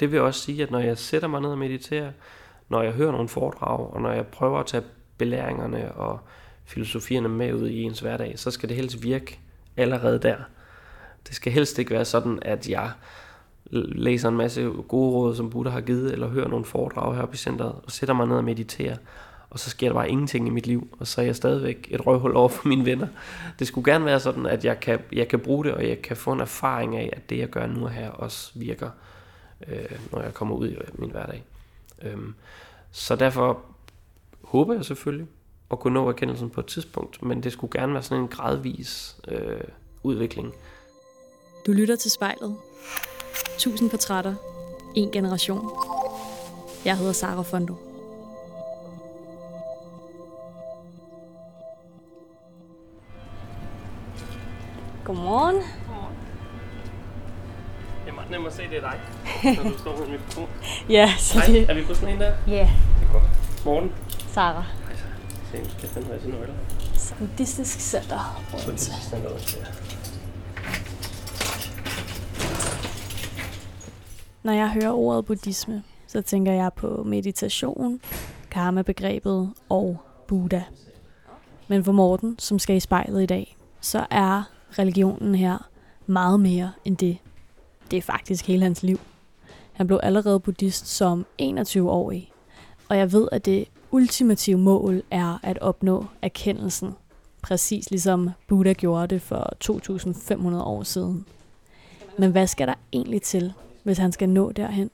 Det vil også sige, at når jeg sætter mig ned og mediterer, når jeg hører nogle foredrag, og når jeg prøver at tage belæringerne og filosofierne med ud i ens hverdag, så skal det helst virke allerede der. Det skal helst ikke være sådan, at jeg læser en masse gode råd, som Buddha har givet, eller hører nogle foredrag heroppe i centret, og sætter mig ned og mediterer, og så sker der bare ingenting i mit liv, og så er jeg stadigvæk et røvhul over for mine venner. Det skulle gerne være sådan, at jeg kan, jeg kan bruge det, og jeg kan få en erfaring af, at det jeg gør nu her også virker, øh, når jeg kommer ud i min hverdag. Øhm, så derfor håber jeg selvfølgelig at kunne nå erkendelsen på et tidspunkt, men det skulle gerne være sådan en gradvis øh, udvikling. Du lytter til spejlet. Tusind portrætter. En generation. Jeg hedder Sara Fondo. Godmorgen. Meget nemt at se, det er dig, når du står med mikrofon. Ja, så Hej, det... er vi på sådan en der? Ja, Det er godt. Morgen. Sara. Hej så. Se, skal jeg finde masse nøgler. Buddhistisk center. Er sådan noget der. Når jeg hører ordet buddhisme, så tænker jeg på meditation, karma-begrebet og Buddha. Men for Morten, som skal i spejlet i dag, så er religionen her meget mere end det. Det er faktisk hele hans liv. Han blev allerede buddhist som 21-årig, og jeg ved, at det ultimative mål er at opnå erkendelsen, præcis ligesom Buddha gjorde det for 2500 år siden. Men hvad skal der egentlig til, hvis han skal nå derhen?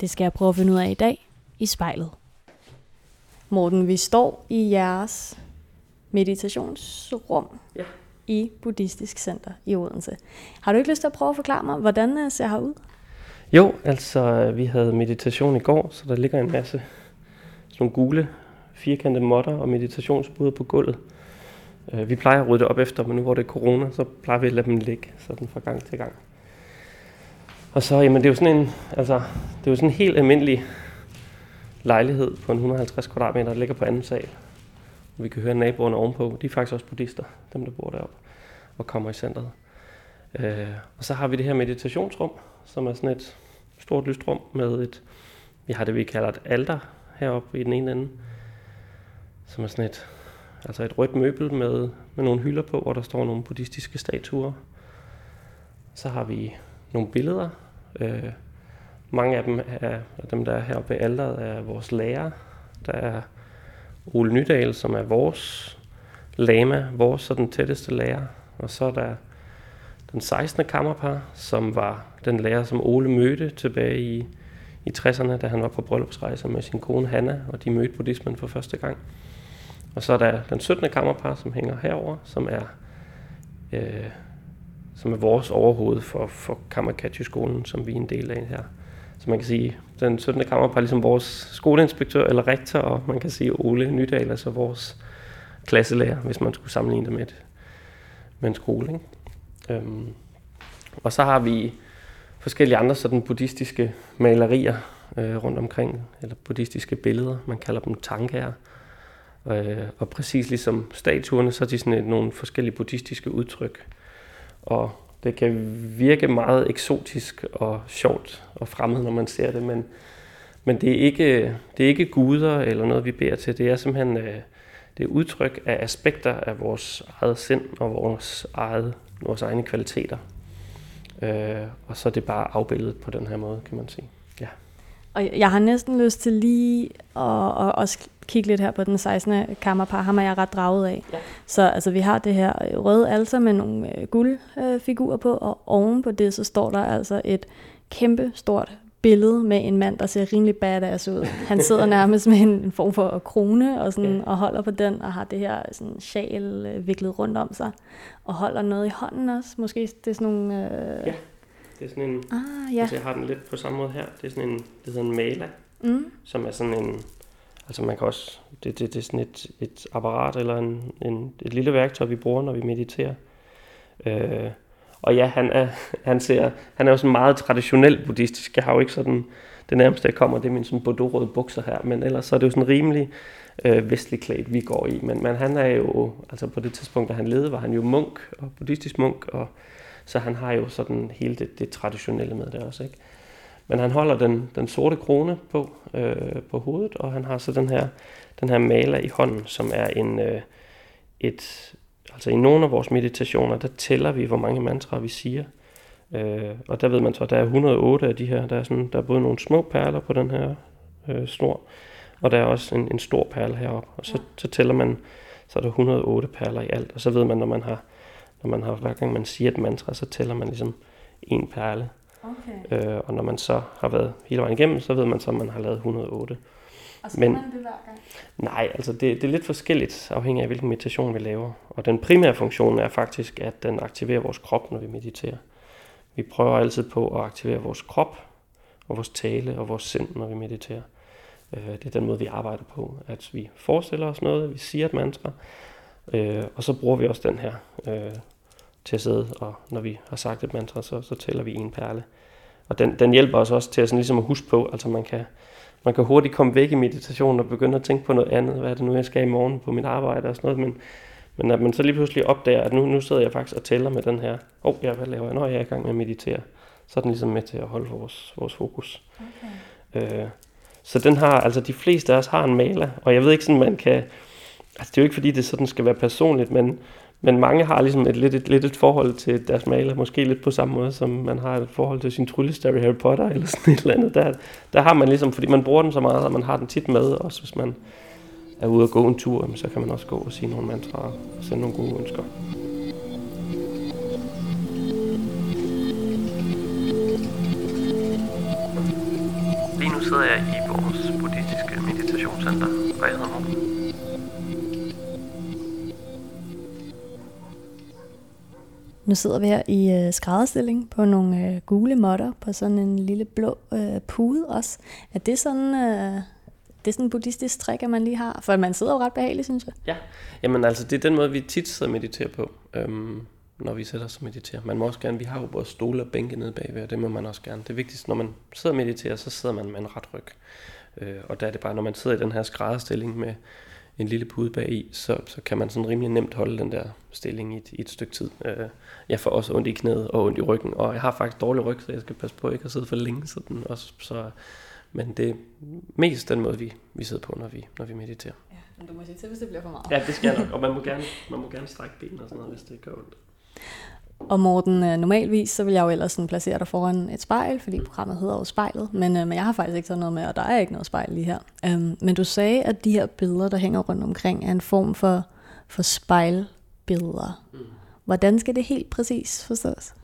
Det skal jeg prøve at finde ud af i dag i spejlet. Morten, vi står i jeres meditationsrum Ja i Buddhistisk Center i Odense. Har du ikke lyst til at prøve at forklare mig, hvordan det ser her ud? Jo, altså vi havde meditation i går, så der ligger en masse sådan nogle gule firkantede måtter og meditationsbuder på gulvet. Øh, vi plejer at rydde det op efter, men nu hvor det er corona, så plejer vi at lade dem ligge sådan fra gang til gang. Og så, jamen det er jo sådan en, altså, det er jo sådan en helt almindelig lejlighed på en 150 kvadratmeter, der ligger på anden sal. Vi kan høre naboerne ovenpå, de er faktisk også buddhister, dem der bor deroppe og kommer i centret. Øh, og så har vi det her meditationsrum, som er sådan et stort lyst rum med et, vi har det vi kalder et alter heroppe i den ene ende, som er sådan et, altså et rødt møbel med, med nogle hylder på, hvor der står nogle buddhistiske statuer. Så har vi nogle billeder. Øh, mange af dem er, af dem, der er heroppe ved alderet, er vores lærer. Der er Ole Nydal, som er vores lama, vores sådan tætteste lærer. Og så er der den 16. kammerpar, som var den lærer, som Ole mødte tilbage i, i 60'erne, da han var på bryllupsrejse med sin kone Hanna, og de mødte buddhismen for første gang. Og så er der den 17. kammerpar, som hænger herover, som er, øh, som er vores overhoved for, for Kammerkatje-skolen, som vi er en del af her. Så man kan sige, den 17. kammerpar er ligesom vores skoleinspektør eller rektor, og man kan sige Ole Nydal, altså vores klasselærer, hvis man skulle sammenligne det med, et, med en skole. Ikke? Øhm, og så har vi forskellige andre sådan buddhistiske malerier øh, rundt omkring, eller buddhistiske billeder, man kalder dem tankaer. Øh, og præcis ligesom statuerne, så er de sådan et, nogle forskellige buddhistiske udtryk. Og det kan virke meget eksotisk og sjovt og fremmed, når man ser det, men, men det, er ikke, det er ikke guder eller noget, vi beder til. Det er simpelthen øh, det er udtryk af aspekter af vores eget sind og vores, eget, vores egne kvaliteter. Øh, og så er det bare afbildet på den her måde, kan man sige. Ja. Og jeg har næsten lyst til lige at, at også kigge lidt her på den 16. kammerpar. Ham er jeg ret draget af. Ja. Så altså, vi har det her røde alter med nogle øh, guldfigurer på, og oven på det, så står der altså et kæmpe stort billede med en mand, der ser rimelig badass ud. Han sidder nærmest med en, en form for krone og, sådan, Ja. og holder på den, og har det her sådan, sjal øh, viklet rundt om sig, og holder noget i hånden også. Måske det er sådan nogle... Øh... Ja. Det er sådan en, Ah, ja. altså jeg har den lidt på samme måde her. Det er sådan en, det hedder en mala, Mm. som er sådan en, altså man kan også, det, det, det er sådan et, et apparat eller en, en, et lille værktøj, vi bruger, når vi mediterer. Øh, og ja, han er, han, ser, han er jo sådan meget traditionel buddhistisk. Jeg har jo ikke sådan, det nærmeste jeg kommer, det er min sådan bordeaux bukser her, men ellers så er det jo sådan rimelig øh, vestlig klædt, vi går i. Men, men han er jo, altså på det tidspunkt, da han levede, var han jo munk og buddhistisk munk, og så han har jo sådan hele det, det traditionelle med det også, ikke? Men han holder den, den sorte krone på, øh, på hovedet, og han har så den her, den her maler i hånden, som er en, øh, et, altså i nogle af vores meditationer, der tæller vi, hvor mange mantraer vi siger. Øh, og der ved man så, at der er 108 af de her. Der er, sådan, der er både nogle små perler på den her øh, snor, og der er også en, en stor perle heroppe. Og så, så tæller man, så er der 108 perler i alt. Og så ved man, når man har, når man har hver gang man siger et mantra, så tæller man ligesom en perle. Okay. Øh, og når man så har været hele vejen igennem, så ved man så, at man har lavet 108. Og skal Men, man det hver gang? Nej, altså det, det er lidt forskelligt, afhængig af hvilken meditation vi laver. Og den primære funktion er faktisk, at den aktiverer vores krop, når vi mediterer. Vi prøver altid på at aktivere vores krop, og vores tale og vores sind, når vi mediterer. Øh, det er den måde, vi arbejder på, at vi forestiller os noget, vi siger et mantra, øh, og så bruger vi også den her øh, til at sidde, og når vi har sagt et mantra, så, så tæller vi en perle. Og den, den hjælper os også til at, sådan ligesom at huske på, altså man kan, man kan hurtigt komme væk i meditationen og begynde at tænke på noget andet. Hvad er det nu, jeg skal i morgen på mit arbejde og sådan noget. Men, men at man så lige pludselig opdager, at nu, nu sidder jeg faktisk og tæller med den her. Åh, oh, ja, hvad laver jeg, når jeg er i gang med at meditere? Så er den ligesom med til at holde vores, vores fokus. Okay. Øh, så den har, altså de fleste af os har en maler, og jeg ved ikke sådan, man kan, altså det er jo ikke fordi, det sådan skal være personligt, men, men mange har ligesom et lidt, et, lidt et forhold til deres maler, måske lidt på samme måde, som man har et forhold til sin tryllestav i Harry Potter, eller sådan et eller andet. Der, der har man ligesom, fordi man bruger den så meget, og man har den tit med, også hvis man er ude og gå en tur, så kan man også gå og sige nogle mantraer og sende nogle gode ønsker. Lige nu sidder jeg i vores buddhistiske meditationscenter, og jeg hedder Morten. Nu sidder vi her i øh, skrædderstilling på nogle øh, gule måtter på sådan en lille blå øh, pude også. Er det sådan, øh, det er sådan en buddhistisk trick, at man lige har? For man sidder jo ret behageligt, synes jeg. Ja, jamen altså det er den måde, vi tit sidder og mediterer på, øhm, når vi sætter os og mediterer. Man må også gerne, vi har jo både stole og bænke nede bagved, og det må man også gerne. Det vigtigste, når man sidder og mediterer, så sidder man med en ret ryg. Øh, og der er det bare, når man sidder i den her skrædderstilling med en lille pude bag i, så, så kan man sådan rimelig nemt holde den der stilling i et, i et stykke tid. Øh, jeg får også ondt i knæet og ondt i ryggen, og jeg har faktisk dårlig ryg, så jeg skal passe på ikke at sidde for længe sådan også. Så, men det er mest den måde, vi, vi sidder på, når vi, når vi mediterer. Ja, men du må sige til, hvis det bliver for meget. Ja, det skal jeg nok, og man må gerne, man må gerne strække benene og sådan noget, hvis det gør ondt. Og Morten, øh, normalvis så vil jeg jo ellers sådan placere dig foran et spejl, fordi programmet hedder jo spejlet, men, øh, men jeg har faktisk ikke taget noget med, og der er ikke noget spejl lige her. Um, men du sagde, at de her billeder, der hænger rundt omkring, er en form for, for spejlbilleder. Mm. Hvordan skal det helt præcis forstås?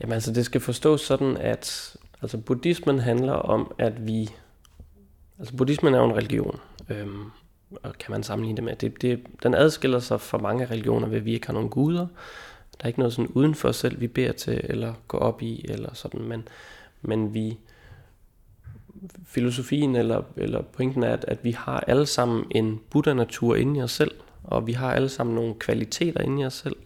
Jamen altså, det skal forstås sådan, at altså, buddhismen handler om, at vi... Altså, buddhismen er jo en religion, øhm, og kan man sammenligne det med. Det, det, den adskiller sig fra mange religioner ved, at vi ikke har nogen guder, der er ikke noget sådan uden for os selv, vi beder til, eller går op i, eller sådan, men, men vi, filosofien eller, eller pointen er, at, at vi har alle sammen en Buddha-natur inde i os selv, og vi har alle sammen nogle kvaliteter inde i os selv,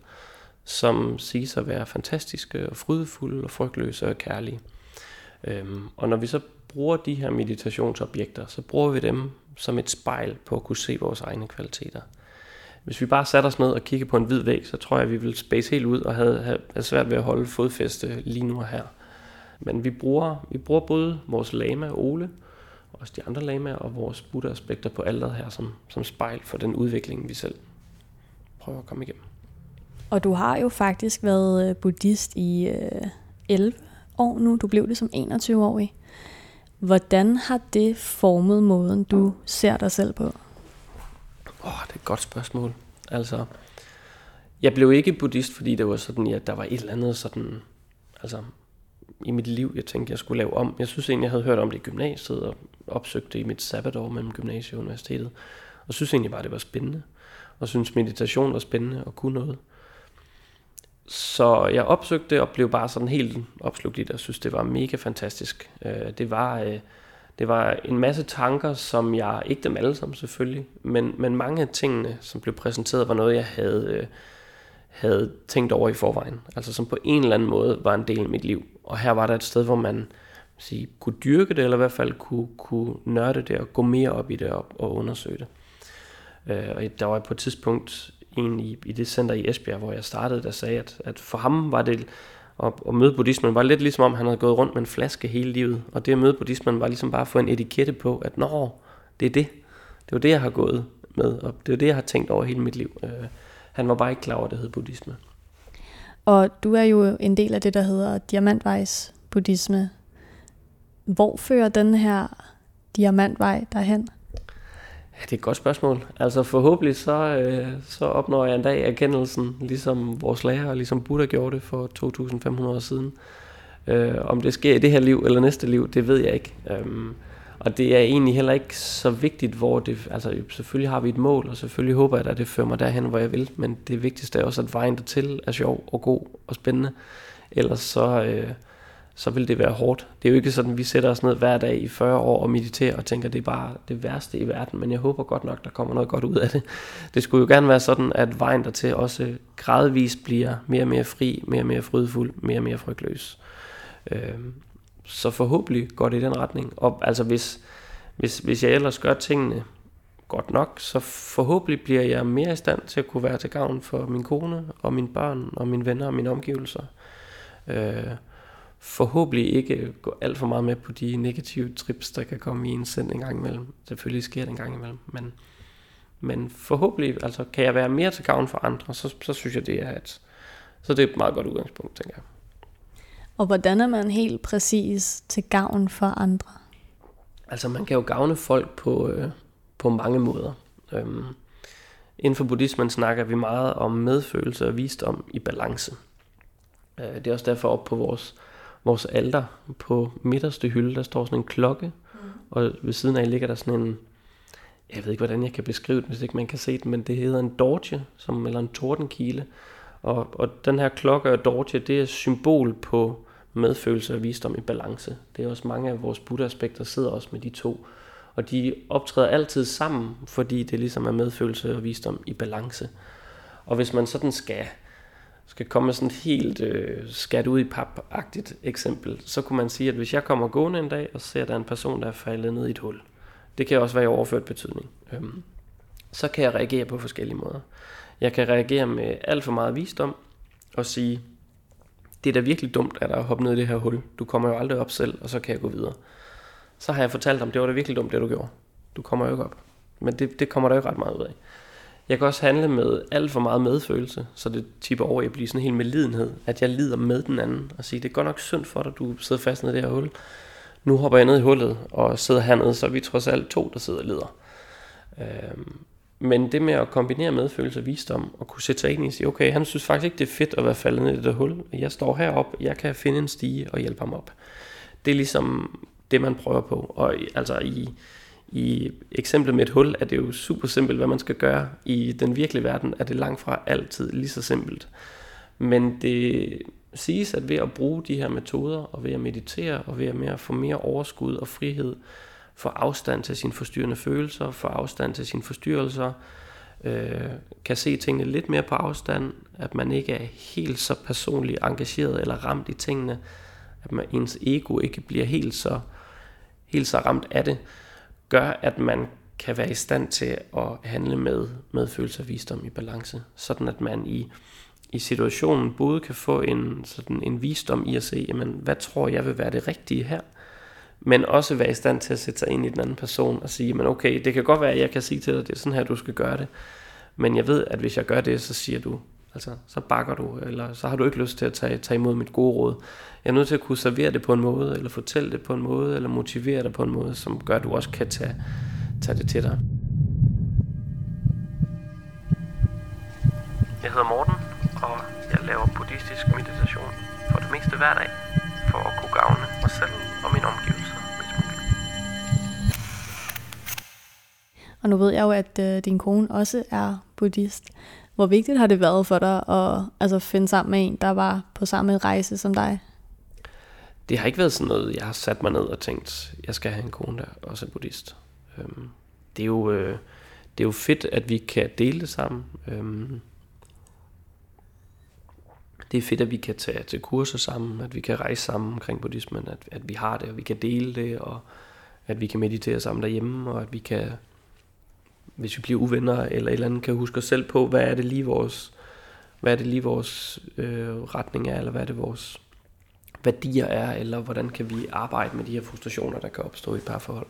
som siges at være fantastiske og frydefulde og frygtløse og kærlige. Øhm, og når vi så bruger de her meditationsobjekter, så bruger vi dem som et spejl på at kunne se vores egne kvaliteter. Hvis vi bare satte os ned og kiggede på en hvid væg, så tror jeg, at vi ville space helt ud og havde, havde svært ved at holde fodfæste lige nu og her. Men vi bruger, vi bruger både vores lama Ole, og også de andre lamaer og vores Buddha-aspekter på alderet her som, som spejl for den udvikling, vi selv prøver at komme igennem. Og du har jo faktisk været øh, buddhist i øh, 11 år nu. Du blev det som 21-årig. Hvordan har det formet måden, du ser dig selv på? Åh, oh, det er et godt spørgsmål. Altså, jeg blev ikke buddhist, fordi det var sådan, at der var et eller andet sådan, altså, i mit liv, jeg tænkte, jeg skulle lave om. Jeg synes egentlig, jeg havde hørt om det i gymnasiet, og opsøgte det i mit sabbatår mellem gymnasiet og universitetet. Og synes egentlig bare, det var spændende. Og synes meditation var spændende og kunne noget. Så jeg opsøgte det og blev bare sådan helt opslugt i det, og synes, det var mega fantastisk. Øh, det var øh, det var en masse tanker, som jeg, ikke dem alle sammen selvfølgelig, men, men mange af tingene, som blev præsenteret, var noget, jeg havde, øh, havde tænkt over i forvejen. Altså som på en eller anden måde var en del af mit liv. Og her var der et sted, hvor man sige, kunne dyrke det, eller i hvert fald kunne, kunne nørde det og gå mere op i det og, og undersøge det. Øh, og der var på et tidspunkt en i, i det center i Esbjerg, hvor jeg startede, der sagde, at, at for ham var det og, og møde buddhismen var lidt ligesom om, han havde gået rundt med en flaske hele livet. Og det at møde buddhismen var ligesom bare at få en etikette på, at nå, det er det. Det var det, jeg har gået med, og det er det, jeg har tænkt over hele mit liv. Øh, han var bare ikke klar over, at det hed buddhisme. Og du er jo en del af det, der hedder diamantvejs buddhisme. Hvor fører den her diamantvej derhen? Ja, det er et godt spørgsmål. Altså forhåbentlig så, øh, så opnår jeg en dag erkendelsen, ligesom vores lærer og ligesom Buddha gjorde det for 2500 år siden. Øh, om det sker i det her liv eller næste liv, det ved jeg ikke. Øhm, og det er egentlig heller ikke så vigtigt, hvor det... Altså selvfølgelig har vi et mål, og selvfølgelig håber jeg, at det fører mig derhen, hvor jeg vil. Men det vigtigste er også, at vejen dertil er sjov og god og spændende. Ellers så... Øh, så vil det være hårdt. Det er jo ikke sådan, at vi sætter os ned hver dag i 40 år og mediterer og tænker, at det er bare det værste i verden, men jeg håber godt nok, der kommer noget godt ud af det. Det skulle jo gerne være sådan, at vejen dertil også gradvist bliver mere og mere fri, mere og mere frydfuld, mere og mere frygtløs. Øhm, så forhåbentlig går det i den retning. Og altså hvis, hvis, hvis jeg ellers gør tingene godt nok, så forhåbentlig bliver jeg mere i stand til at kunne være til gavn for min kone og mine børn og mine venner og mine omgivelser. Øh, forhåbentlig ikke gå alt for meget med på de negative trips, der kan komme i en send en gang imellem. Selvfølgelig sker det en gang imellem, men, men forhåbentlig altså, kan jeg være mere til gavn for andre, så, så synes jeg, det er et, så det er et meget godt udgangspunkt, tænker jeg. Og hvordan er man helt præcis til gavn for andre? Altså man kan jo gavne folk på, øh, på mange måder. Øhm, inden for buddhismen snakker vi meget om medfølelse og visdom i balance. Øh, det er også derfor op på vores vores alter på midterste hylde, der står sådan en klokke, mm. og ved siden af ligger der sådan en, jeg ved ikke hvordan jeg kan beskrive det, hvis ikke man kan se det, men det hedder en dorje, som, eller en tordenkile, og, og den her klokke og dorje, det er symbol på medfølelse og visdom i balance. Det er også mange af vores Buddha-aspekter sidder også med de to, og de optræder altid sammen, fordi det ligesom er medfølelse og visdom i balance. Og hvis man sådan skal skal komme med sådan et helt øh, skat ud i pap-agtigt eksempel, så kunne man sige, at hvis jeg kommer gående en dag og ser, at der er en person, der er faldet ned i et hul, det kan også være i overført betydning, øhm, så kan jeg reagere på forskellige måder. Jeg kan reagere med alt for meget visdom og sige, det er da virkelig dumt, at der er hoppet ned i det her hul. Du kommer jo aldrig op selv, og så kan jeg gå videre. Så har jeg fortalt dem, det var da virkelig dumt, det du gjorde. Du kommer jo ikke op. Men det, det kommer der jo ret meget ud af. Jeg kan også handle med alt for meget medfølelse, så det tipper over i at blive sådan helt medlidenhed, at jeg lider med den anden, og sige, det er godt nok synd for dig, du sidder fast nede i det her hul. Nu hopper jeg ned i hullet og sidder hernede, så er vi trods alt to, der sidder og lider. Øhm, men det med at kombinere medfølelse og visdom, og kunne sætte sig ind i og sige, okay, han synes faktisk ikke, det er fedt at være faldet ned i det der hul. Jeg står heroppe, jeg kan finde en stige og hjælpe ham op. Det er ligesom det, man prøver på. Og altså i, i eksemplet med et hul er det jo super simpelt, hvad man skal gøre. I den virkelige verden er det langt fra altid lige så simpelt. Men det siges, at ved at bruge de her metoder, og ved at meditere, og ved at mere, få mere overskud og frihed, få afstand til sine forstyrrende følelser, få afstand til sine forstyrrelser, øh, kan se tingene lidt mere på afstand, at man ikke er helt så personligt engageret eller ramt i tingene, at man, ens ego ikke bliver helt så, helt så ramt af det, gør, at man kan være i stand til at handle med medfølelse og visdom i balance, sådan at man i, i situationen både kan få en, sådan en visdom i at se, jamen, hvad tror jeg vil være det rigtige her, men også være i stand til at sætte sig ind i den anden person og sige, men okay, det kan godt være, at jeg kan sige til dig, det er sådan her, du skal gøre det, men jeg ved, at hvis jeg gør det, så siger du, altså, så bakker du, eller så har du ikke lyst til at tage, tage imod mit gode råd. Jeg er nødt til at kunne servere det på en måde, eller fortælle det på en måde, eller motivere det på en måde, som gør, at du også kan tage, tage det til dig. Jeg hedder Morten, og jeg laver buddhistisk meditation for det meste hver dag, for at kunne gavne mig selv og mine omgivelser Og nu ved jeg jo, at øh, din kone også er buddhist. Hvor vigtigt har det været for dig at altså, finde sammen med en, der var på samme rejse som dig? det har ikke været sådan noget, jeg har sat mig ned og tænkt, jeg skal have en kone, der også er buddhist. Øhm, det, er jo, øh, det er jo fedt, at vi kan dele det sammen. Øhm, det er fedt, at vi kan tage til kurser sammen, at vi kan rejse sammen omkring buddhismen, at, at vi har det, og vi kan dele det, og at vi kan meditere sammen derhjemme, og at vi kan, hvis vi bliver uvenner eller et eller andet, kan huske os selv på, hvad er det lige vores, hvad er det lige vores øh, retning er, eller hvad er det vores værdier er, eller hvordan kan vi arbejde med de her frustrationer, der kan opstå i et parforhold.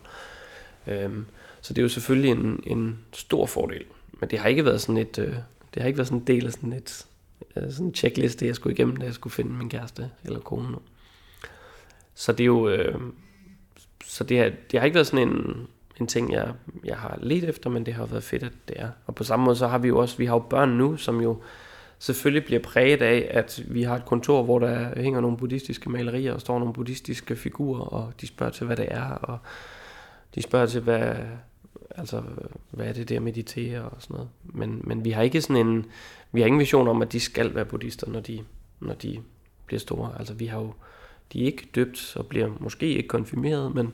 Øhm, så det er jo selvfølgelig en, en stor fordel. Men det har ikke været sådan et, øh, det har ikke været sådan en del af sådan et øh, sådan en checkliste, jeg skulle igennem, da jeg skulle finde min kæreste eller kone. Så det er jo, øh, så det har, det har ikke været sådan en, en ting, jeg, jeg har let efter, men det har været fedt, at det er. Og på samme måde, så har vi jo også, vi har jo børn nu, som jo selvfølgelig bliver præget af, at vi har et kontor, hvor der hænger nogle buddhistiske malerier, og står nogle buddhistiske figurer, og de spørger til, hvad det er, og de spørger til, hvad, altså, hvad er det der meditere og sådan noget. Men, men vi har ikke sådan en, vi har ingen vision om, at de skal være buddhister, når de, når de bliver store. Altså vi har jo, de er ikke døbt og bliver måske ikke konfirmeret, men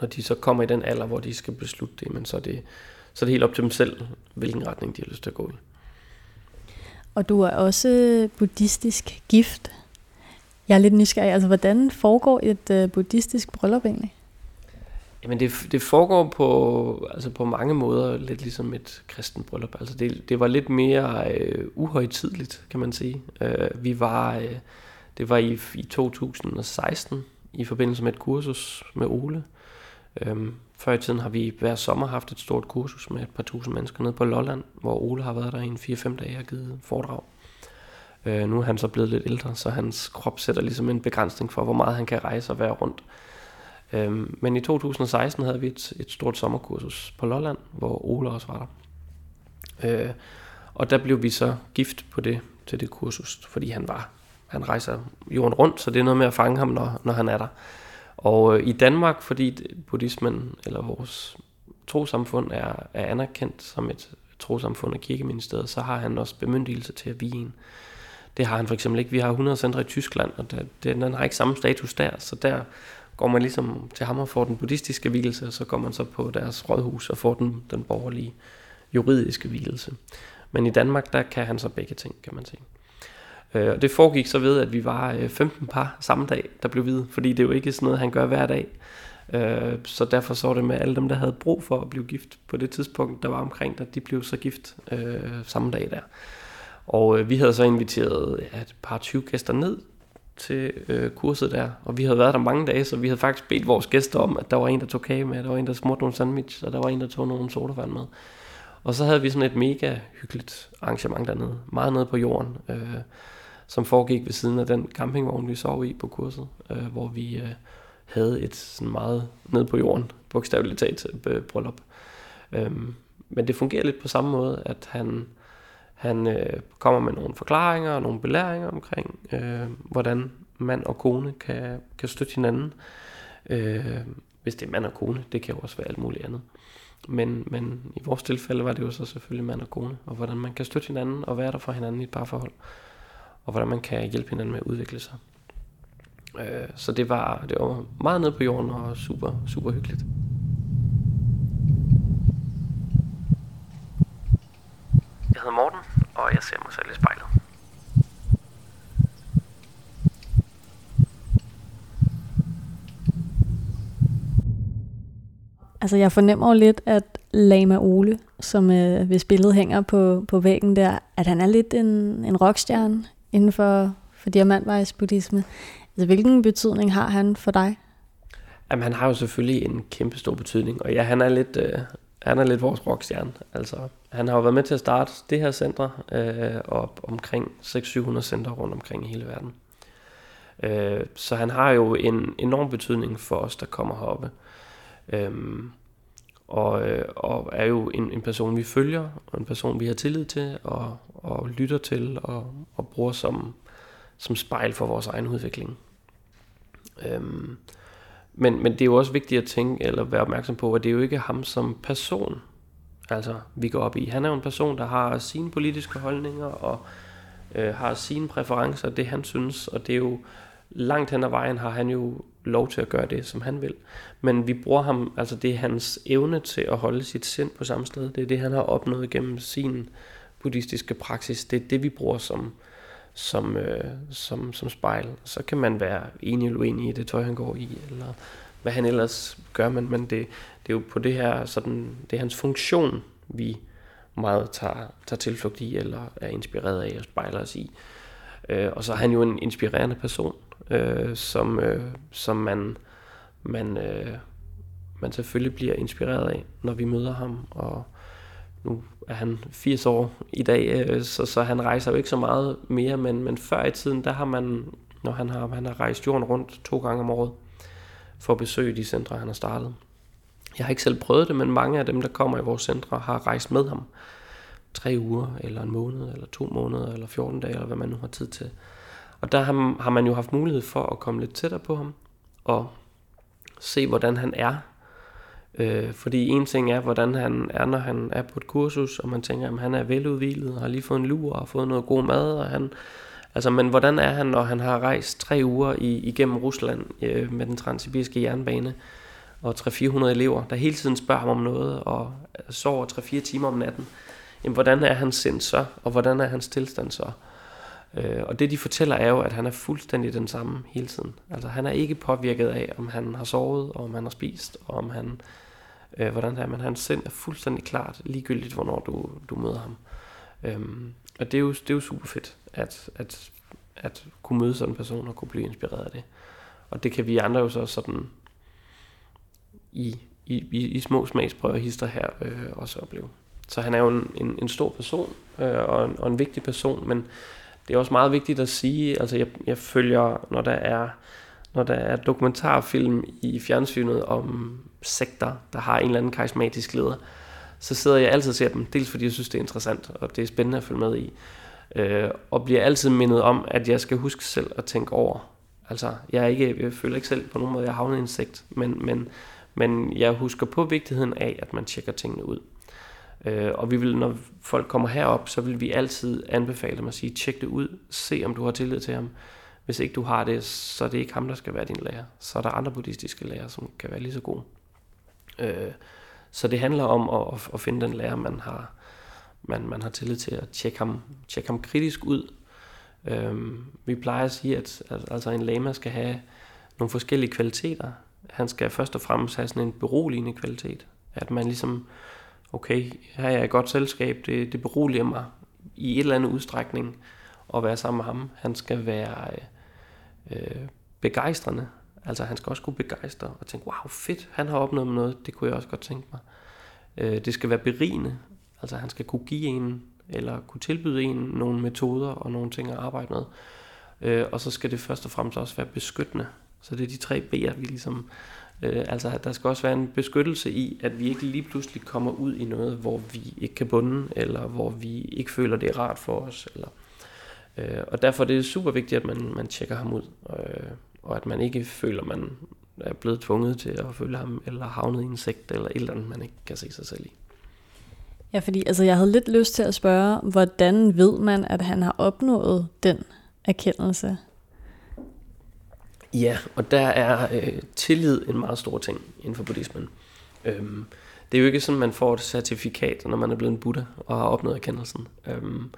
når de så kommer i den alder, hvor de skal beslutte det, men så er det, så er det helt op til dem selv, hvilken retning de har lyst til at gå i. Og du er også buddhistisk gift. Jeg er lidt nysgerrig. Altså, hvordan foregår et uh, buddhistisk bryllup egentlig? Jamen det, det foregår på, altså på mange måder lidt ligesom et kristen bryllup. Altså det, det var lidt mere øh, uhøjtidligt, kan man sige. Øh, vi var, øh, det var i, i 2016 i forbindelse med et kursus med Ole. Øhm, før i tiden har vi hver sommer haft et stort kursus med et par tusind mennesker nede på Lolland, hvor Ole har været der i en 4-5 dage og givet foredrag. Øh, nu er han så blevet lidt ældre, så hans krop sætter ligesom en begrænsning for, hvor meget han kan rejse og være rundt. Øhm, men i 2016 havde vi et, et stort sommerkursus på Lolland, hvor Ole også var der. Øh, og der blev vi så gift på det, til det kursus, fordi han var han rejser jorden rundt, så det er noget med at fange ham, når, når han er der. Og øh, i Danmark, fordi buddhismen, eller vores trosamfund, er, er anerkendt som et trosamfund af kirkeministeriet, så har han også bemyndigelse til at vige en. Det har han for eksempel ikke. Vi har 100 centre i Tyskland, og der, den har ikke samme status der, så der går man ligesom til ham og får den buddhistiske hvilelse, og så går man så på deres rådhus og får den, den borgerlige juridiske hvilelse. Men i Danmark, der kan han så begge ting, kan man sige. Øh, og det foregik så ved, at vi var øh, 15 par samme dag, der blev videt, fordi det er jo ikke sådan noget, han gør hver dag. Øh, så derfor så det med alle dem, der havde brug for at blive gift på det tidspunkt, der var omkring, at de blev så gift øh, samme dag der. Og øh, vi havde så inviteret ja, et par 20 gæster ned til øh, kurset der, og vi havde været der mange dage, så vi havde faktisk bedt vores gæster om, at der var en, der tog kage med, der var en, der smurte nogle sandwich, og der var en, der tog nogle sodavand med. Og så havde vi sådan et mega hyggeligt arrangement dernede, meget nede på jorden, øh, som foregik ved siden af den campingvogn, vi sov i på kurset, øh, hvor vi øh, havde et sådan meget ned på jorden, bogstaveligt talt, øh, bryllup. Øhm, men det fungerer lidt på samme måde, at han han øh, kommer med nogle forklaringer og nogle belæringer omkring, øh, hvordan mand og kone kan, kan støtte hinanden. Øh, hvis det er mand og kone, det kan jo også være alt muligt andet. Men, men i vores tilfælde var det jo så selvfølgelig mand og kone, og hvordan man kan støtte hinanden og være der for hinanden i et parforhold, og hvordan man kan hjælpe hinanden med at udvikle sig. Øh, så det var, det var meget nede på jorden og super, super hyggeligt. Jeg hedder Morten, og jeg ser mig selv i spejlet. Altså jeg fornemmer jo lidt, at Lama Ole, som øh, hvis billedet hænger på, på væggen der, at han er lidt en, en rockstjerne inden for, for diamantvejs buddhisme. Altså hvilken betydning har han for dig? Jamen han har jo selvfølgelig en kæmpe stor betydning, og ja, han er lidt, øh, han er lidt vores rockstjerne. Altså, han har jo været med til at starte det her center, øh, og omkring 600-700 center rundt omkring i hele verden. Øh, så han har jo en enorm betydning for os, der kommer heroppe. Øh, og, øh, og er jo en, en person, vi følger, og en person, vi har tillid til, og, og lytter til, og, og bruger som, som spejl for vores egen udvikling. Øhm, men, men det er jo også vigtigt at tænke, eller være opmærksom på, at det er jo ikke ham som person, altså vi går op i. Han er jo en person, der har sine politiske holdninger, og øh, har sine præferencer, det han synes, og det er jo langt hen ad vejen har han jo lov til at gøre det, som han vil. Men vi bruger ham, altså det er hans evne til at holde sit sind på samme sted. Det er det, han har opnået gennem sin buddhistiske praksis. Det er det, vi bruger som, som, øh, som, som spejl. Så kan man være enig eller uenig i det tøj, han går i, eller hvad han ellers gør, men, men det, det er jo på det her, sådan, det er hans funktion, vi meget tager, tager tilflugt i, eller er inspireret af og spejler os i. Øh, og så er han jo en inspirerende person øh, som, øh, som man, man, øh, man selvfølgelig bliver inspireret af, når vi møder ham. Og nu er han 80 år i dag, øh, så, så han rejser jo ikke så meget mere, men, men før i tiden, der har man, når han har, han har rejst jorden rundt to gange om året, for at besøge de centre, han har startet. Jeg har ikke selv prøvet det, men mange af dem, der kommer i vores centre, har rejst med ham tre uger, eller en måned, eller to måneder, eller 14 dage, eller hvad man nu har tid til. Og der har, har man jo haft mulighed for at komme lidt tættere på ham, og se, hvordan han er. Øh, fordi en ting er, hvordan han er, når han er på et kursus, og man tænker, at han er veludvilet, og har lige fået en lur, og fået noget god mad, og han... Altså, men hvordan er han, når han har rejst tre uger i, igennem Rusland øh, med den transsibiriske jernbane, og 300-400 elever, der hele tiden spørger ham om noget, og sover 3-4 timer om natten. Jamen, hvordan er hans sind så, og hvordan er hans tilstand så? Øh, Øh, og det de fortæller er jo, at han er fuldstændig den samme hele tiden. Altså han er ikke påvirket af, om han har sovet, og om han har spist, og om han, øh, hvordan det er, men hans sind er fuldstændig klart, ligegyldigt hvornår du, du møder ham. Øhm, og det er, jo, det er jo super fedt, at, at, at kunne møde sådan en person og kunne blive inspireret af det. Og det kan vi andre jo så sådan i, i, i, i små smagsprøver hister her øh, også opleve. Så han er jo en, en, en stor person øh, og, en, og en vigtig person, men det er også meget vigtigt at sige, altså jeg, jeg følger, når der er når der er dokumentarfilm i fjernsynet om sekter, der har en eller anden karismatisk leder, så sidder jeg altid og ser dem, dels fordi jeg synes, det er interessant, og det er spændende at følge med i, øh, og bliver altid mindet om, at jeg skal huske selv at tænke over. Altså, jeg, er ikke, jeg føler ikke selv på nogen måde, at jeg havner i en sekt, men, men, men jeg husker på vigtigheden af, at man tjekker tingene ud. Øh, og vi vil, når folk kommer herop, så vil vi altid anbefale dem at sige, tjek det ud, se om du har tillid til ham. Hvis ikke du har det, så er det ikke ham, der skal være din lærer. Så er der andre buddhistiske lærere, som kan være lige så gode. Øh, så det handler om at, at finde den lærer, man har, man, man har tillid til at tjekke ham, tjekke ham kritisk ud. Øh, vi plejer at sige, at, at altså en lama skal have nogle forskellige kvaliteter. Han skal først og fremmest have sådan en beroligende kvalitet. At man ligesom okay, her er jeg i godt selskab, det, det beroliger mig i et eller andet udstrækning at være sammen med ham. Han skal være øh, begejstrende, altså han skal også kunne begejstre og tænke, wow fedt, han har opnået noget, det kunne jeg også godt tænke mig. Øh, det skal være berigende, altså han skal kunne give en, eller kunne tilbyde en nogle metoder og nogle ting at arbejde med. Øh, og så skal det først og fremmest også være beskyttende. Så det er de tre B'er, vi ligesom Øh, altså, der skal også være en beskyttelse i, at vi ikke lige pludselig kommer ud i noget, hvor vi ikke kan bunde, eller hvor vi ikke føler, det er rart for os. Eller, øh, og derfor er det super vigtigt, at man, man tjekker ham ud, øh, og at man ikke føler, man er blevet tvunget til at følge ham, eller havnet i en sekt, eller et eller andet, man ikke kan se sig selv i. Ja, fordi altså, jeg havde lidt lyst til at spørge, hvordan ved man, at han har opnået den erkendelse? Ja, og der er øh, tillid en meget stor ting inden for buddhismen. Øhm, det er jo ikke sådan, man får et certifikat, når man er blevet en buddha og har opnået erkendelsen. Øhm,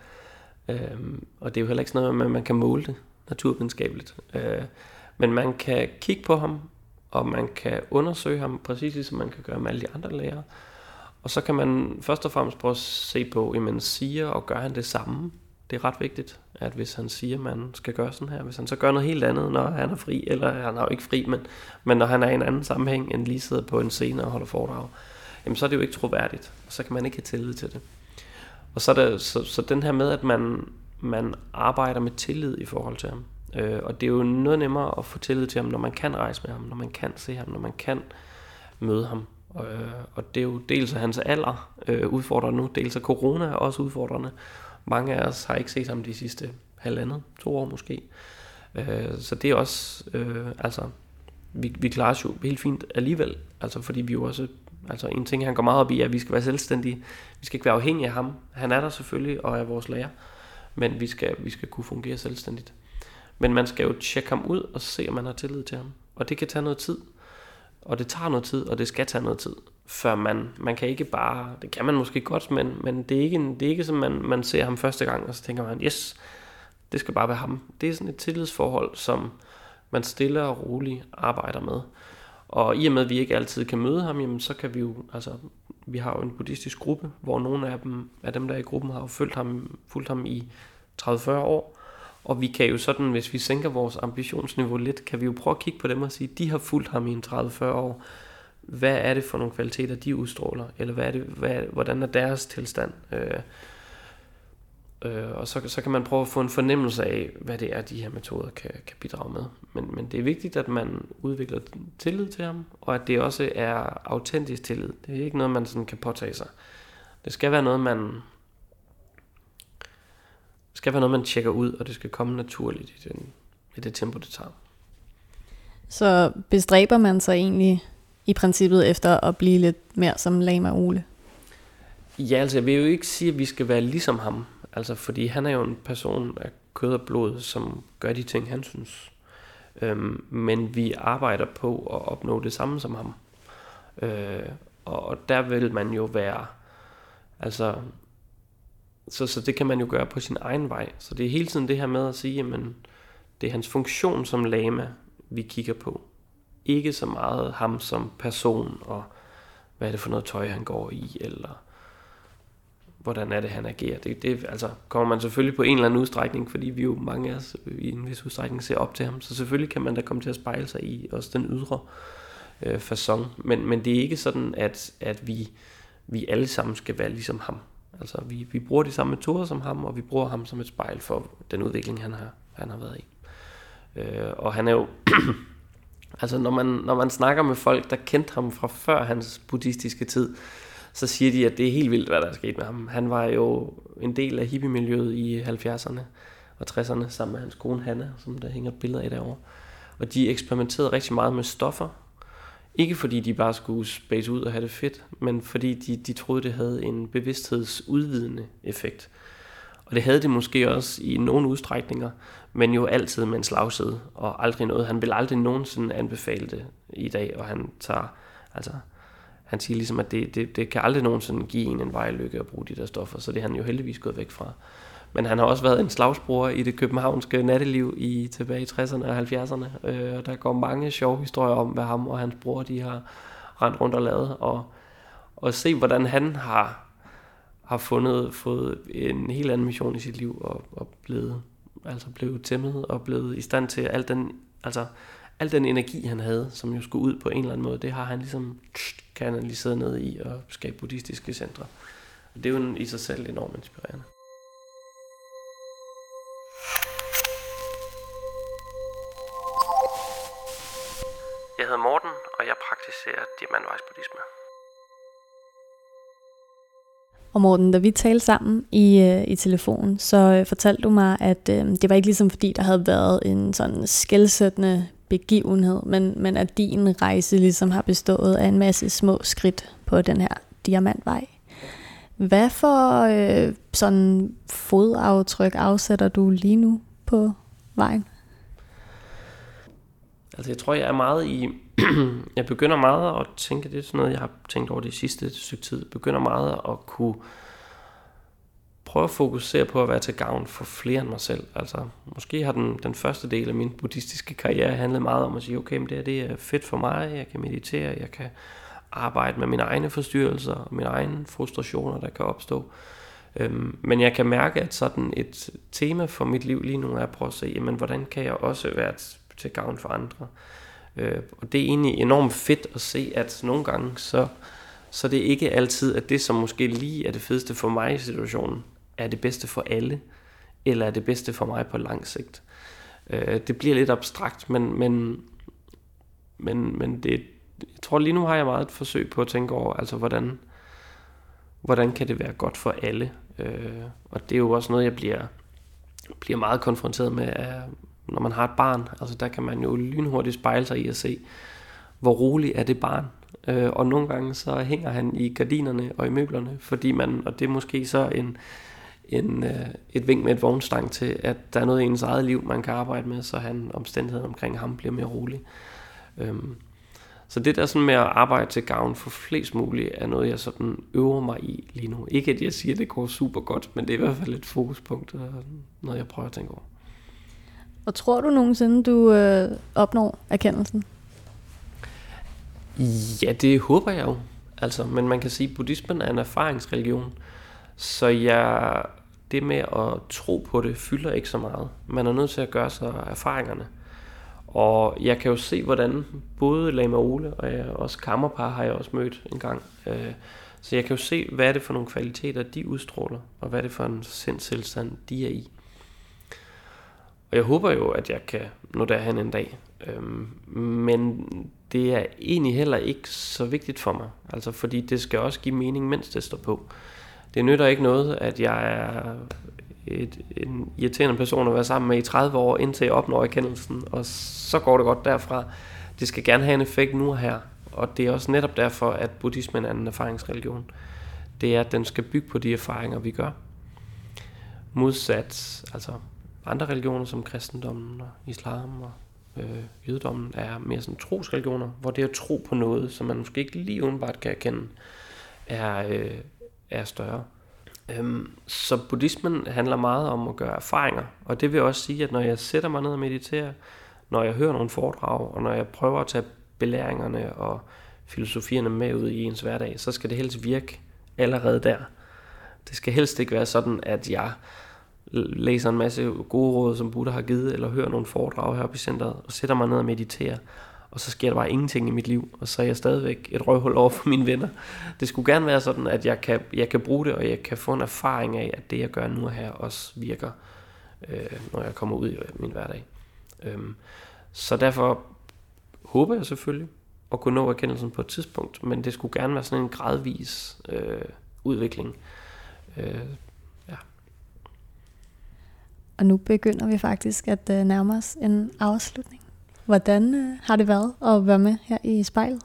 øhm, og det er jo heller ikke sådan noget, at man kan måle det naturvidenskabeligt. Øh, men man kan kigge på ham, og man kan undersøge ham, præcis ligesom man kan gøre med alle de andre lærere. Og så kan man først og fremmest prøve at se på, jamen siger og gør han det samme det er ret vigtigt, at hvis han siger, at man skal gøre sådan her, hvis han så gør noget helt andet, når han er fri, eller han er jo ikke fri, men, men når han er i en anden sammenhæng, end lige sidder på en scene og holder foredrag, jamen så er det jo ikke troværdigt, og så kan man ikke have tillid til det. Og så, er det, så, så den her med, at man, man arbejder med tillid i forhold til ham, øh, og det er jo noget nemmere at få tillid til ham, når man kan rejse med ham, når man kan se ham, når man kan møde ham. Og, øh, og det er jo dels af hans alder øh, udfordrende nu, dels af corona er også udfordrende, mange af os har ikke set ham de sidste halvandet, to år måske. Øh, så det er også, øh, altså, vi, vi klarer os jo helt fint alligevel, altså fordi vi jo også, altså en ting han går meget op i, er, at vi skal være selvstændige, vi skal ikke være afhængige af ham, han er der selvfølgelig og er vores lærer, men vi skal, vi skal kunne fungere selvstændigt. Men man skal jo tjekke ham ud og se, om man har tillid til ham. Og det kan tage noget tid. Og det tager noget tid, og det skal tage noget tid før man, man kan ikke bare, det kan man måske godt, men, men det er ikke, en, det er ikke som man, man ser ham første gang, og så tænker man, yes, det skal bare være ham. Det er sådan et tillidsforhold, som man stille og roligt arbejder med. Og i og med, at vi ikke altid kan møde ham, jamen, så kan vi jo, altså, vi har jo en buddhistisk gruppe, hvor nogle af dem, af dem der er i gruppen, har jo fulgt ham, fulgt ham i 30-40 år, og vi kan jo sådan, hvis vi sænker vores ambitionsniveau lidt, kan vi jo prøve at kigge på dem og sige, de har fulgt ham i en 30-40 år. Hvad er det for nogle kvaliteter, de udstråler? Eller hvad er det, hvad, hvordan er deres tilstand? Øh, øh, og så, så kan man prøve at få en fornemmelse af, hvad det er, de her metoder kan, kan bidrage med. Men, men det er vigtigt, at man udvikler tillid til ham, og at det også er autentisk tillid. Det er ikke noget, man sådan kan påtage sig. Det skal være noget, man det skal være noget, man tjekker ud, og det skal komme naturligt i, den, i det tempo, det tager. Så bestræber man sig egentlig i princippet efter at blive lidt mere som Lama Ole? Ja, altså jeg vil jo ikke sige, at vi skal være ligesom ham. Altså fordi han er jo en person af kød og blod, som gør de ting, han synes. Øhm, men vi arbejder på at opnå det samme som ham. Øh, og der vil man jo være, altså så, så det kan man jo gøre på sin egen vej. Så det er hele tiden det her med at sige, at det er hans funktion som lama, vi kigger på. Ikke så meget ham som person, og hvad er det for noget tøj, han går i, eller hvordan er det, han agerer. Det, det altså, kommer man selvfølgelig på en eller anden udstrækning, fordi vi jo mange af os i en vis udstrækning ser op til ham, så selvfølgelig kan man da komme til at spejle sig i også den ydre øh, façon. Men, men det er ikke sådan, at, at vi, vi alle sammen skal være ligesom ham. Altså, vi, vi bruger de samme metoder som ham, og vi bruger ham som et spejl for den udvikling, han har, han har været i. Øh, og han er jo... altså, når man, når man snakker med folk, der kendte ham fra før hans buddhistiske tid, så siger de, at det er helt vildt, hvad der er sket med ham. Han var jo en del af hippie-miljøet i 70'erne og 60'erne sammen med hans kone Hanna, som der hænger billeder af derovre. Og de eksperimenterede rigtig meget med stoffer, ikke fordi de bare skulle space ud og have det fedt, men fordi de, de troede, det havde en bevidsthedsudvidende effekt. Og det havde det måske også i nogle udstrækninger, men jo altid med en slagside, og aldrig noget. Han vil aldrig nogensinde anbefale det i dag, og han tager, altså, han siger ligesom, at det, det, det kan aldrig nogensinde give en en vejlykke at bruge de der stoffer, så det er han jo heldigvis gået væk fra. Men han har også været en slagsbror i det københavnske natteliv i tilbage i 60'erne og 70'erne. Øh, og der går mange sjove historier om, hvad ham og hans bror de har rendt rundt og lavet. Og, og se, hvordan han har, har fundet, fået en helt anden mission i sit liv og, og blevet, altså blevet tæmmet og blevet i stand til al den, altså, al den energi, han havde, som jo skulle ud på en eller anden måde, det har han ligesom kanaliseret ned i og skabe buddhistiske centre. Og det er jo i sig selv enormt inspirerende. Jeg hedder Morten, og jeg praktiserer diamantvejsbuddhisme. Og Morten, da vi talte sammen i, øh, i telefonen, så øh, fortalte du mig, at øh, det var ikke ligesom fordi, der havde været en sådan skældsættende begivenhed, men, men at din rejse ligesom har bestået af en masse små skridt på den her diamantvej. Hvad for øh, sådan fodaftryk afsætter du lige nu på vejen? Altså jeg tror, jeg er meget i... jeg begynder meget at tænke, det er sådan noget, jeg har tænkt over det sidste stykke tid. Begynder meget at kunne prøve at fokusere på at være til gavn for flere end mig selv. Altså, måske har den, den første del af min buddhistiske karriere handlet meget om at sige, okay, men det, her, det er fedt for mig, jeg kan meditere, jeg kan arbejde med mine egne forstyrrelser og mine egne frustrationer, der kan opstå. Øhm, men jeg kan mærke, at sådan et tema for mit liv lige nu er at prøve at se, jamen, hvordan kan jeg også være til gavn for andre. Øh, og det er egentlig enormt fedt at se, at nogle gange, så, så det er ikke altid, at det, som måske lige er det fedeste for mig i situationen, er det bedste for alle, eller er det bedste for mig på lang sigt. Øh, det bliver lidt abstrakt, men, men, men, men det, jeg tror lige nu har jeg meget et forsøg på at tænke over, altså hvordan, hvordan kan det være godt for alle. Øh, og det er jo også noget, jeg bliver, bliver meget konfronteret med af, når man har et barn, altså der kan man jo lynhurtigt spejle sig i at se, hvor rolig er det barn. Øh, og nogle gange så hænger han i gardinerne og i møblerne, fordi man, og det er måske så en, en, øh, et vink med et vognstang til, at der er noget i ens eget liv, man kan arbejde med, så han omstændigheden omkring ham bliver mere rolig. Øhm, så det der sådan med at arbejde til gavn for flest muligt, er noget, jeg sådan øver mig i lige nu. Ikke at jeg siger, at det går super godt, men det er i hvert fald et fokuspunkt, øh, noget jeg prøver at tænke over. Og tror du nogensinde, du øh, opnår erkendelsen? Ja, det håber jeg jo. Altså, men man kan sige, at buddhismen er en erfaringsreligion. Så jeg det med at tro på det fylder ikke så meget. Man er nødt til at gøre sig erfaringerne. Og jeg kan jo se, hvordan både Lama Ole og øh, jeg, også Kammerpar har jeg også mødt en gang. Øh, så jeg kan jo se, hvad er det for nogle kvaliteter, de udstråler, og hvad er det for en sindstilstand, de er i. Og jeg håber jo, at jeg kan nå derhen en dag. Øhm, men det er egentlig heller ikke så vigtigt for mig. Altså fordi det skal også give mening, mens det står på. Det nytter ikke noget, at jeg er et, en irriterende person at være sammen med i 30 år, indtil jeg opnår erkendelsen, og så går det godt derfra. Det skal gerne have en effekt nu og her, og det er også netop derfor, at buddhismen er en erfaringsreligion. Det er, at den skal bygge på de erfaringer, vi gør. Modsat altså andre religioner som kristendommen og islam og øh, jødedommen er mere sådan trosreligioner, hvor det at tro på noget, som man måske ikke lige udenbart kan erkende, er, øh, er større. Øhm, så buddhismen handler meget om at gøre erfaringer, og det vil også sige, at når jeg sætter mig ned og mediterer, når jeg hører nogle foredrag, og når jeg prøver at tage belæringerne og filosofierne med ud i ens hverdag, så skal det helst virke allerede der. Det skal helst ikke være sådan, at jeg læser en masse gode råd, som Buddha har givet, eller hører nogle foredrag heroppe i centret, og sætter mig ned og mediterer, og så sker der bare ingenting i mit liv, og så er jeg stadigvæk et røvhul over for mine venner. Det skulle gerne være sådan, at jeg kan, jeg kan bruge det, og jeg kan få en erfaring af, at det jeg gør nu her også virker, øh, når jeg kommer ud i min hverdag. Øhm, så derfor håber jeg selvfølgelig at kunne nå erkendelsen på et tidspunkt, men det skulle gerne være sådan en gradvis øh, udvikling. Øh. Og nu begynder vi faktisk at øh, nærme os en afslutning. Hvordan øh, har det været at være med her i spejlet?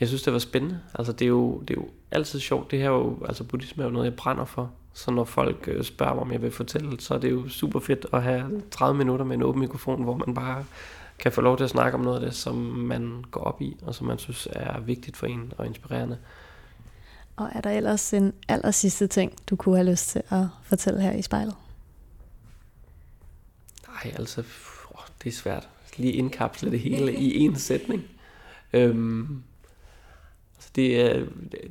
Jeg synes, det var spændende. Altså, det er jo, det er jo altid sjovt. Det her er jo, altså buddhisme er jo noget, jeg brænder for. Så når folk øh, spørger mig, om jeg vil fortælle, så er det jo super fedt at have 30 minutter med en åben mikrofon, hvor man bare kan få lov til at snakke om noget af det, som man går op i, og som man synes er vigtigt for en og inspirerende. Og er der ellers en aller sidste ting, du kunne have lyst til at fortælle her i spejlet? Ej, altså, åh, det er svært. Lige indkapsle det hele i en sætning. Øhm, altså det, er,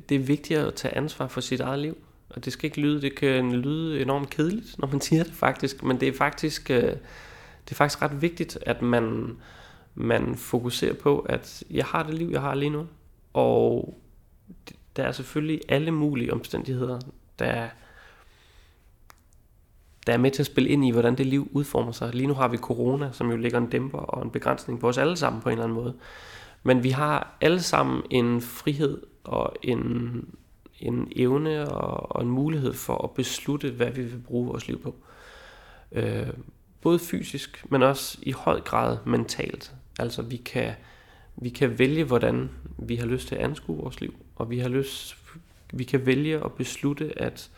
det er vigtigt at tage ansvar for sit eget liv. Og det skal ikke lyde, det kan lyde enormt kedeligt, når man siger det faktisk, men det er faktisk, øh, det er faktisk ret vigtigt, at man, man fokuserer på, at jeg har det liv, jeg har lige nu, og der er selvfølgelig alle mulige omstændigheder, der, der er med til at spille ind i, hvordan det liv udformer sig. Lige nu har vi corona, som jo lægger en dæmper og en begrænsning på os alle sammen på en eller anden måde. Men vi har alle sammen en frihed og en, en evne og, og en mulighed for at beslutte, hvad vi vil bruge vores liv på. Øh, både fysisk, men også i høj grad mentalt. Altså vi kan, vi kan vælge, hvordan vi har lyst til at anskue vores liv, og vi har lyst, vi kan vælge at beslutte, at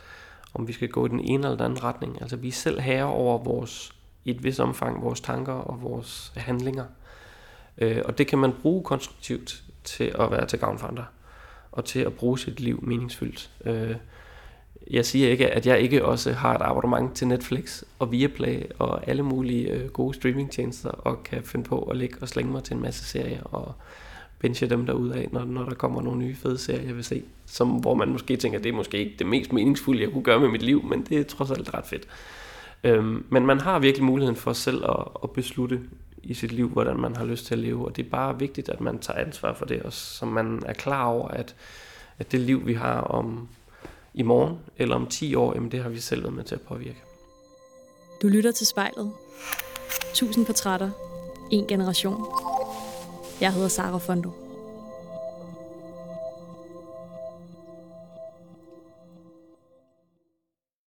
om vi skal gå i den ene eller den anden retning. Altså vi er selv herre over vores, i et vis omfang, vores tanker og vores handlinger. Øh, og det kan man bruge konstruktivt til at være til gavn for andre, og til at bruge sit liv meningsfyldt. Øh, jeg siger ikke, at jeg ikke også har et abonnement til Netflix og Viaplay og alle mulige øh, gode streamingtjenester, og kan finde på at ligge og slænge mig til en masse serier og binge dem derude af, når, når der kommer nogle nye fede serier, jeg vil se. Som, hvor man måske tænker, at det er måske ikke det mest meningsfulde, jeg kunne gøre med mit liv, men det er trods alt ret fedt. Øhm, men man har virkelig muligheden for selv at, at beslutte i sit liv, hvordan man har lyst til at leve, og det er bare vigtigt, at man tager ansvar for det, og så man er klar over, at, at det liv, vi har om i morgen eller om 10 år, jamen det har vi selv været med til at påvirke. Du lytter til spejlet. Tusind portrætter. En generation. Jeg hedder Sara Fondo.